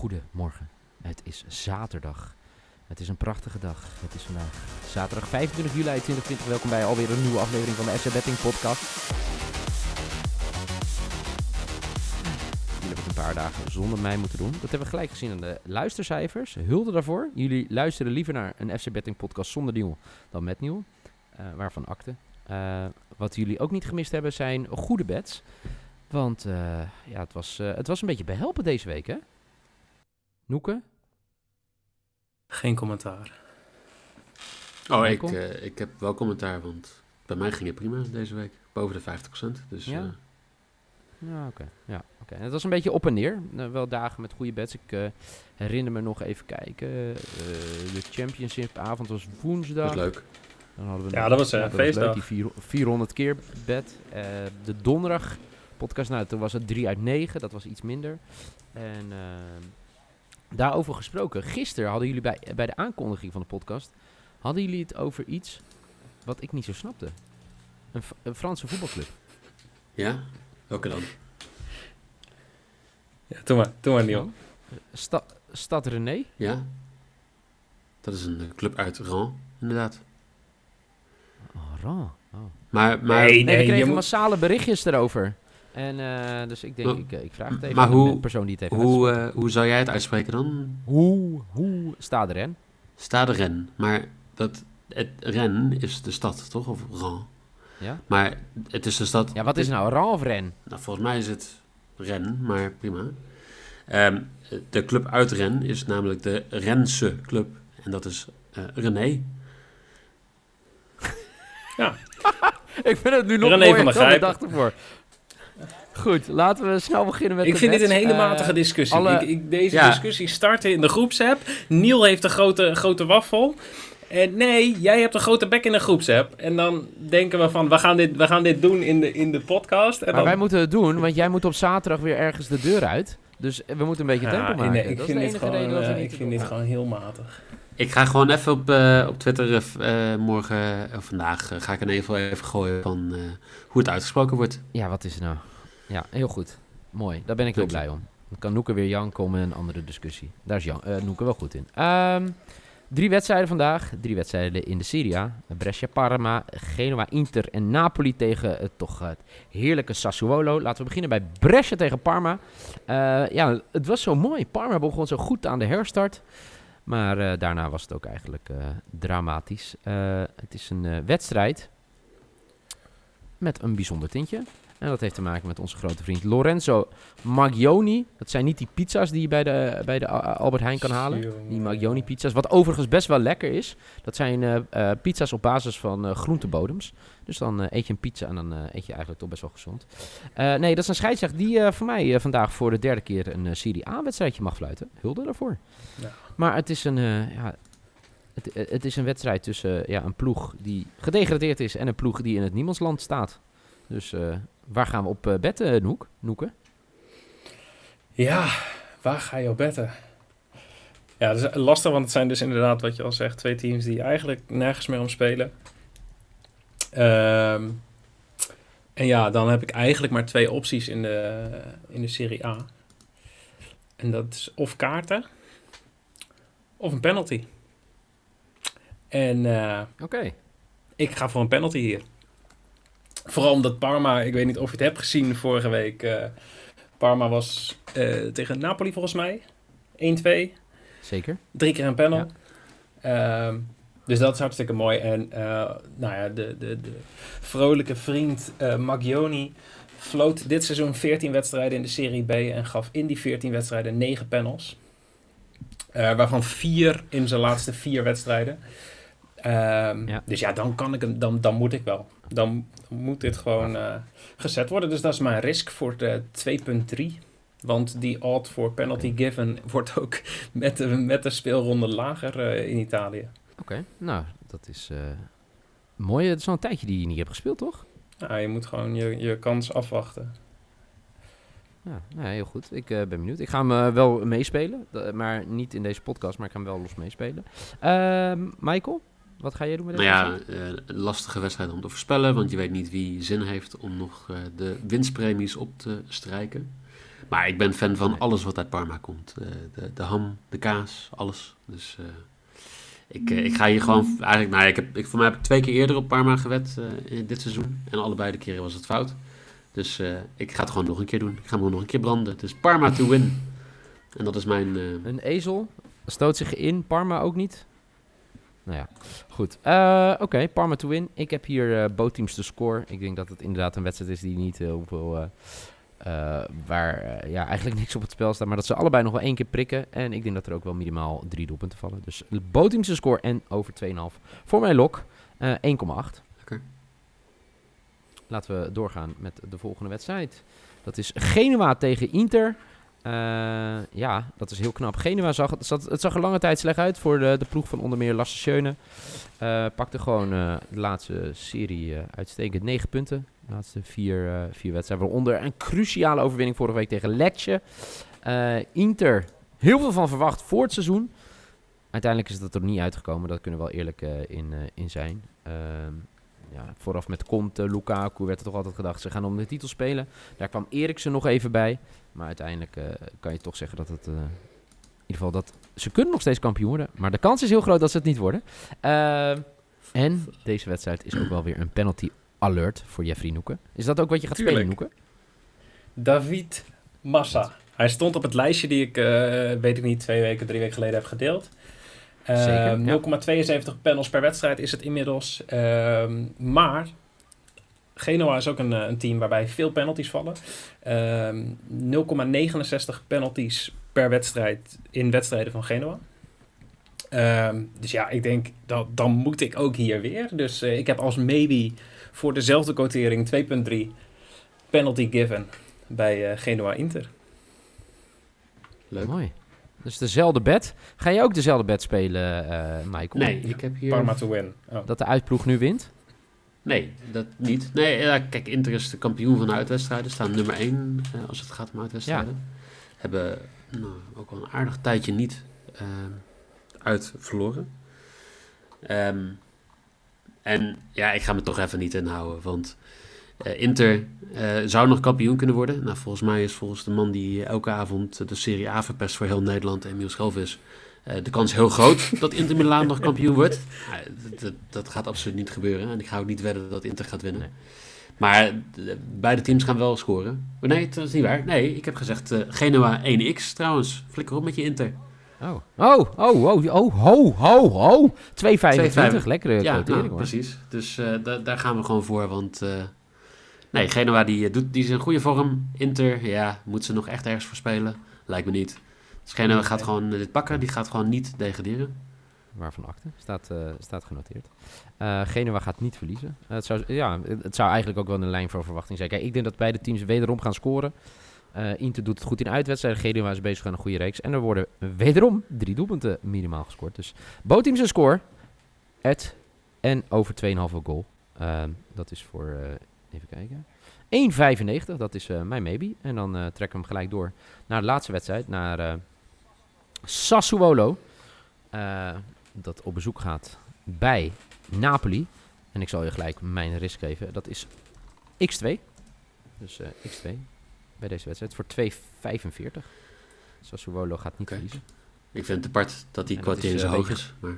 Goedemorgen. Het is zaterdag. Het is een prachtige dag. Het is vandaag zaterdag 25 juli 2020. Welkom bij alweer een nieuwe aflevering van de FC Betting Podcast. Jullie hebben het een paar dagen zonder mij moeten doen. Dat hebben we gelijk gezien aan de luistercijfers. Hulde daarvoor. Jullie luisteren liever naar een FC Betting Podcast zonder nieuw dan met nieuw. Eh, waarvan akte. Eh, wat jullie ook niet gemist hebben zijn goede bets. Want eh, ja, het, was, het was een beetje behelpen deze week, hè? Noeke? Geen commentaar. Oh, ik, eh, ik heb wel commentaar, want bij mij ging het prima deze week. Boven de 50%. Dus Ja? eh, Ja, oké. Ja, Het was een beetje op en neer. Eh, wel dagen met goede bets. Ik eh, herinner me nog even kijken. eh, de championship-avond was woensdag. dat is leuk. Dan hadden we Ja, nog- dat was, leuk, feestdag. die vier- 400 keer bed. Eh, de donderdag podcast, nou, toen was het 3 uit 9. Dat was iets minder. En ehm, daarover gesproken. Gisteren hadden jullie bij, bij de aankondiging van de podcast... hadden jullie het over iets wat ik niet zo snapte. Een, Franse voetbalclub. Ja? Welke dan? Ja, doe maar, doe maar Niel. Sta, Stad René? Ja? Dat is een eh, club uit Rouen, inderdaad. Oh, Ran. Oh. Maar, maar, Nee, Nee, we je kregen moet- massale berichtjes erover. En eh, dus ik denk, Maar- ik, eh, ik vraag het even maar aan hoe- de persoon die het heeft hoe, eh, hoe zou jij het uitspreken dan? hoe, hoe staat er en? Stade Rennes. Maar dat, het, Rennes is de stad, toch? Of Rouen. Ja? Maar het is de stad... ja, wat is nou Ran of Ren? Nou, volgens mij is het Rennes, maar prima. Ehm, de club uit Rennes is namelijk de Rense club. En dat is eh, René. ik vind het nu nog René mooier van dan de Grijpen. dag ervoor. Goed, laten we snel beginnen met Ik de vind dit een hele Eh, matige discussie. alle- Ik, ik, deze Ja. discussie startte in de groepsapp. Niel heeft een grote, grote waffel. En nee, jij hebt een grote bek in de groepsapp. En dan denken we van, we gaan dit, we gaan dit doen in de, in de podcast. En Maar dan, wij moeten het doen, want jij moet op zaterdag weer ergens de deur uit. Dus we moeten een beetje Ja, tempo maken. nee, ik dat vind, dit gewoon, reden dat we eh, niet ik vind dit doorgaan. gewoon heel matig. Ik ga gewoon even op, eh, op Twitter eh, eh, morgen, of vandaag, eh, ga ik een even, even gooien van eh, hoe het uitgesproken wordt. Ja, wat is het nou? Ja, heel goed. Mooi, daar ben ik heel blij om. Dan kan Noeke weer janken om een andere discussie. Daar is Jan, eh, Noeke wel goed in. Ehm, drie wedstrijden vandaag. Drie wedstrijden in de Serie A. Brescia, Parma, Genoa, Inter en Napoli tegen het toch eh, het heerlijke Sassuolo. Laten we beginnen bij Brescia tegen Parma. Eh, ja, het was zo mooi. Parma begon zo goed aan de herstart. Maar eh, daarna was het ook eigenlijk eh, dramatisch. Eh, het is een eh, wedstrijd met een bijzonder tintje. En dat heeft te maken met onze grote vriend Lorenzo Maglioni. Dat zijn niet die pizza's die je bij de, bij de Albert Heijn kan halen. Die Maglioni pizza's. Wat overigens best wel lekker is. Dat zijn eh, eh, pizza's op basis van eh, groentebodems. Dus dan eet je een pizza en dan eet je eigenlijk toch best wel gezond. Nee, dat is een scheidsrechter die voor mij vandaag voor de derde keer een Serie A-wedstrijdje mag fluiten. Hulde daarvoor. Ja. Maar het is een... ja, het, het is een wedstrijd tussen ja, een ploeg die gedegradeerd is en een ploeg die in het niemandsland staat. Dus waar gaan we op eh, betten, Noek? Noeke? Ja, waar ga je op betten? Ja, dat is lastig, want het zijn dus inderdaad, wat je al zegt, twee teams die eigenlijk nergens meer om spelen. Ehm, en ja, dan heb ik eigenlijk maar twee opties in de, in de Serie A. En dat is of kaarten, of een penalty. En eh, Oké. ik ga voor een penalty hier. Vooral omdat Parma, ik weet niet of je het hebt gezien vorige week. eh, Parma was eh, tegen Napoli volgens mij. 1-2. Zeker. Drie keer een panel. Ehm, dus dat is hartstikke mooi. En eh, nou ja, de, de, de vrolijke vriend eh Maglioni floot dit seizoen 14 wedstrijden in de Serie B en gaf in die 14 wedstrijden 9 panels. Waarvan vier in zijn laatste vier wedstrijden. Ehm, Ja. Dus ja, dan kan ik hem, dan, dan moet ik wel. Dan moet dit gewoon eh, gezet worden. Dus dat is mijn risk voor de 2.3. Want die odd voor penalty given wordt ook met de, met de speelronde lager eh, in Italië. Oké, nou, dat is eh, mooi. Het is al een tijdje die je niet hebt gespeeld, toch? Nou, je moet gewoon je, je kans afwachten. Ja, nou, heel goed. Ik ben benieuwd. Ik ga hem wel meespelen, maar niet in deze podcast, maar ik ga hem wel los meespelen. Ehm, Michael, wat ga jij doen met Nou deze ja, wedstrijd? eh, een lastige wedstrijd om te voorspellen, want je weet niet wie zin heeft om nog eh, de winstpremies op te strijken. Maar ik ben fan van alles wat uit Parma komt. Eh, de, de ham, de kaas, alles. Dus ik, ik ga hier gewoon... Eigenlijk, nou, ik heb, ik, voor mij heb ik twee keer eerder op Parma gewet in dit seizoen. En allebei de keren was het fout. Dus ik ga het gewoon nog een keer doen. Ik ga hem nog een keer branden. Dus Parma to win. En dat is mijn... Een ezel stoot zich in, Parma ook niet. Nou ja, goed. Eh, Oké, Parma to win. Ik heb hier eh bootteams te score. Ik denk dat het inderdaad een wedstrijd is die niet heel veel... eh, eh, waar ja, eigenlijk niks op het spel staat. Maar dat ze allebei nog wel één keer prikken. En ik denk dat er ook wel minimaal drie doelpunten vallen. Dus bootteams te score en over 2,5. Voor mijn lok eh 1,8. Lekker. Laten we doorgaan met de volgende wedstrijd. Dat is Genua tegen Inter. Eh, ja, dat is heel knap. Genua zag, het, zat, het zag er lange tijd slecht uit voor de, de ploeg van onder meer Lasse Schöne. Eh, pakte gewoon eh, de laatste serie uitstekend 9 punten. De laatste vier, vier wedstrijden. Waaronder een cruciale overwinning vorige week tegen Lecce. Inter, heel veel van verwacht voor het seizoen. Uiteindelijk is dat er niet uitgekomen. Dat kunnen we wel eerlijk in, in zijn. Ja, vooraf met Conte, Lukaku werd er toch altijd gedacht... ze gaan om de titel spelen. Daar kwam Eriksen nog even bij. Maar uiteindelijk eh, kan je toch zeggen dat het... eh, in ieder geval dat... Ze kunnen nog steeds kampioen worden. Maar de kans is heel groot dat ze het niet worden. Ehm, en deze wedstrijd is ook wel weer een penalty alert voor Jeffrey Noeken. Is dat ook wat je gaat Tuurlijk. spelen, Noeken? David Massa. Hij stond op het lijstje die ik, eh, weet ik niet, twee weken, drie weken geleden heb gedeeld. Eh, Zeker, ja. 0,72 panels per wedstrijd is het inmiddels. Ehm, maar Genoa is ook een, eh, een team waarbij veel penalties vallen. Ehm 0,69 penalties per wedstrijd in wedstrijden van Genoa. Ehm, dus ja, ik denk dat dan moet ik ook hier weer. Dus eh, ik heb als maybe voor dezelfde quotering 2,3 penalty given bij eh, Genoa Inter. leuk. Mooi. Dus dezelfde bed. Ga je ook dezelfde bed spelen, eh Michael? Nee, ik heb hier... Parma to win. Oh. Dat de uitploeg nu wint? Nee, dat niet. Nee, ja, kijk, Inter is de kampioen van de uitwedstrijden. Staan nummer 1 als het gaat om uitwedstrijden. Hebben nou, ook al een aardig tijdje niet eh, uit verloren. Ehm, en ja, ik ga me toch even niet inhouden. Want eh, Inter eh, zou nog kampioen kunnen worden. Nou, volgens mij is volgens de man die elke avond de Serie A verpest voor heel Nederland, Emiel Schelvis, eh, de kans heel groot dat Inter Milaan nog kampioen wordt. Dat- dat, gaat absoluut niet gebeuren. En ik ga ook niet wedden dat Inter gaat winnen. Nee. Maar eh, beide teams gaan wel scoren. Maar nee, dat is niet waar. Nee, ik heb gezegd eh, Genoa 1x trouwens. Flikker op met je Inter. Oh, oh, oh, oh, oh, ho, ho, ho. 2,25. 2,25. Lekkere ja, nou, hoor. precies. Dus eh, da- daar gaan we gewoon voor. Want eh, nee, Genoa die, eh, doet, die is in goede vorm. Inter, ja, moet ze nog echt ergens voor spelen? Lijkt me niet. Dus Genoa gaat gewoon eh, dit pakken. Die gaat gewoon niet degraderen. Waarvan akte. Staat, eh, staat genoteerd. Eh Genua gaat niet verliezen. Het, zou, ja, het zou eigenlijk ook wel een lijn voor verwachting zijn. Kijk, ik denk dat beide teams wederom gaan scoren. Inter doet het goed in uitwedstrijden. Genua is bezig aan een goede reeks. En er worden wederom drie doelpunten minimaal gescoord. Dus bootteams een score. Ed en over 2,5 goal. Ehm, dat is voor, even kijken, 1,95. Dat is eh, mijn maybe. En dan eh, trekken we hem gelijk door naar de laatste wedstrijd. Naar eh, Sassuolo. Eh, dat op bezoek gaat bij Napoli. En ik zal je gelijk mijn risk geven. Dat is x2. Dus eh, x2 bij deze wedstrijd voor 2,45. Sassuolo gaat niet verliezen. Ik vind het apart dat die kwartier is, zo hoog is. Maar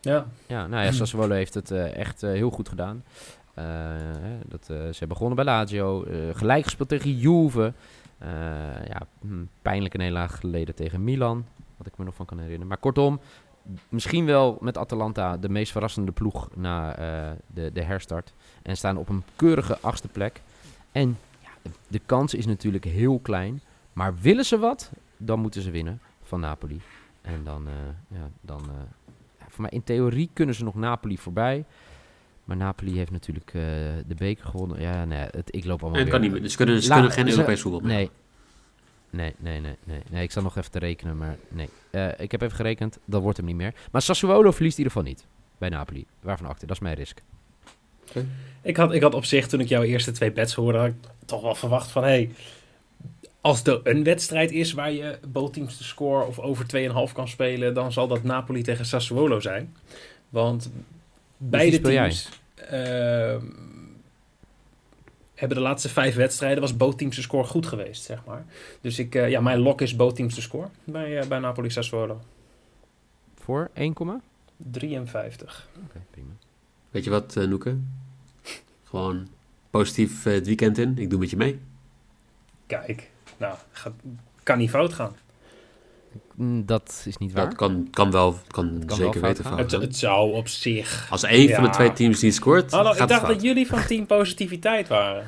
Ja, Ja, nou ja, Sassuolo heeft het eh, echt heel goed gedaan. Eh, dat, eh, ze begonnen bij Lazio, eh, gelijk gespeeld tegen Juve. Ja, hm, pijnlijke nederlaag geleden tegen Milan, wat ik me nog van kan herinneren. Maar kortom, misschien wel met Atalanta de meest verrassende ploeg na de, de herstart. En staan op een keurige achtste plek. En ja, de, kans is natuurlijk heel klein. Maar willen ze wat, dan moeten ze winnen van Napoli. En dan, ja, dan voor mij in theorie kunnen ze nog Napoli voorbij. Maar Napoli heeft natuurlijk eh, de beker gewonnen. Ja, nee, het, ik loop allemaal en kan weer- niet meer. Dus ze kunnen, ze La- kunnen geen Europees voetbal meer. Nee. Nee, nee, nee, nee, nee. Ik zal nog even te rekenen, maar nee. Eh, ik heb even gerekend, dat wordt hem niet meer. Maar Sassuolo verliest in ieder geval niet bij Napoli. Waarvan acte, dat is mijn risk. ik had, ik had op zich, toen ik jouw eerste twee bets hoorde, had ik toch wel verwacht van... Hey, als er een wedstrijd is waar je bootteams te score of over 2,5 kan spelen... dan zal dat Napoli tegen Sassuolo zijn. Want beide speel jij? teams... ehm, hebben de laatste vijf wedstrijden was bootteams score goed geweest, zeg maar. Dus ik, ja, mijn lock is bootteams score bij, bij Napoli Sassuolo. Voor 1, 53. Oké, prima. Weet je wat, uh, Noeke? Gewoon positief uh, het weekend in. Ik doe met je mee. Kijk, nou, gaat, kan niet fout gaan. Mm, dat is niet waar. Dat kan, kan wel, kan, kan zeker weten van. Het, het, zou op zich. Als één van de twee teams niet scoort. Oh, ik dacht dat jullie van team positiviteit waren.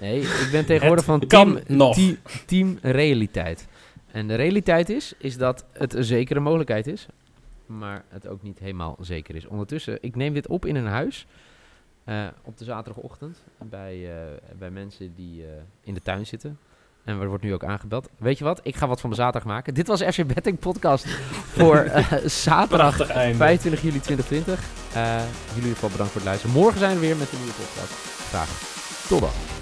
Nee, ik ben tegenwoordig van team, team, team, realiteit. En de realiteit is, is dat het een zekere mogelijkheid is, maar het ook niet helemaal zeker is. Ondertussen, ik neem dit op in een huis uh, op de zaterdagochtend bij, uh, bij mensen die uh, in de tuin zitten. En er wordt nu ook aangebeld. Weet je wat? Ik ga wat van mijn zaterdag maken. Dit was FC Betting Podcast voor zaterdag 25 juli 2020. jullie in ieder geval bedankt voor het luisteren. Morgen zijn we weer met een nieuwe podcast. Graag tot dan.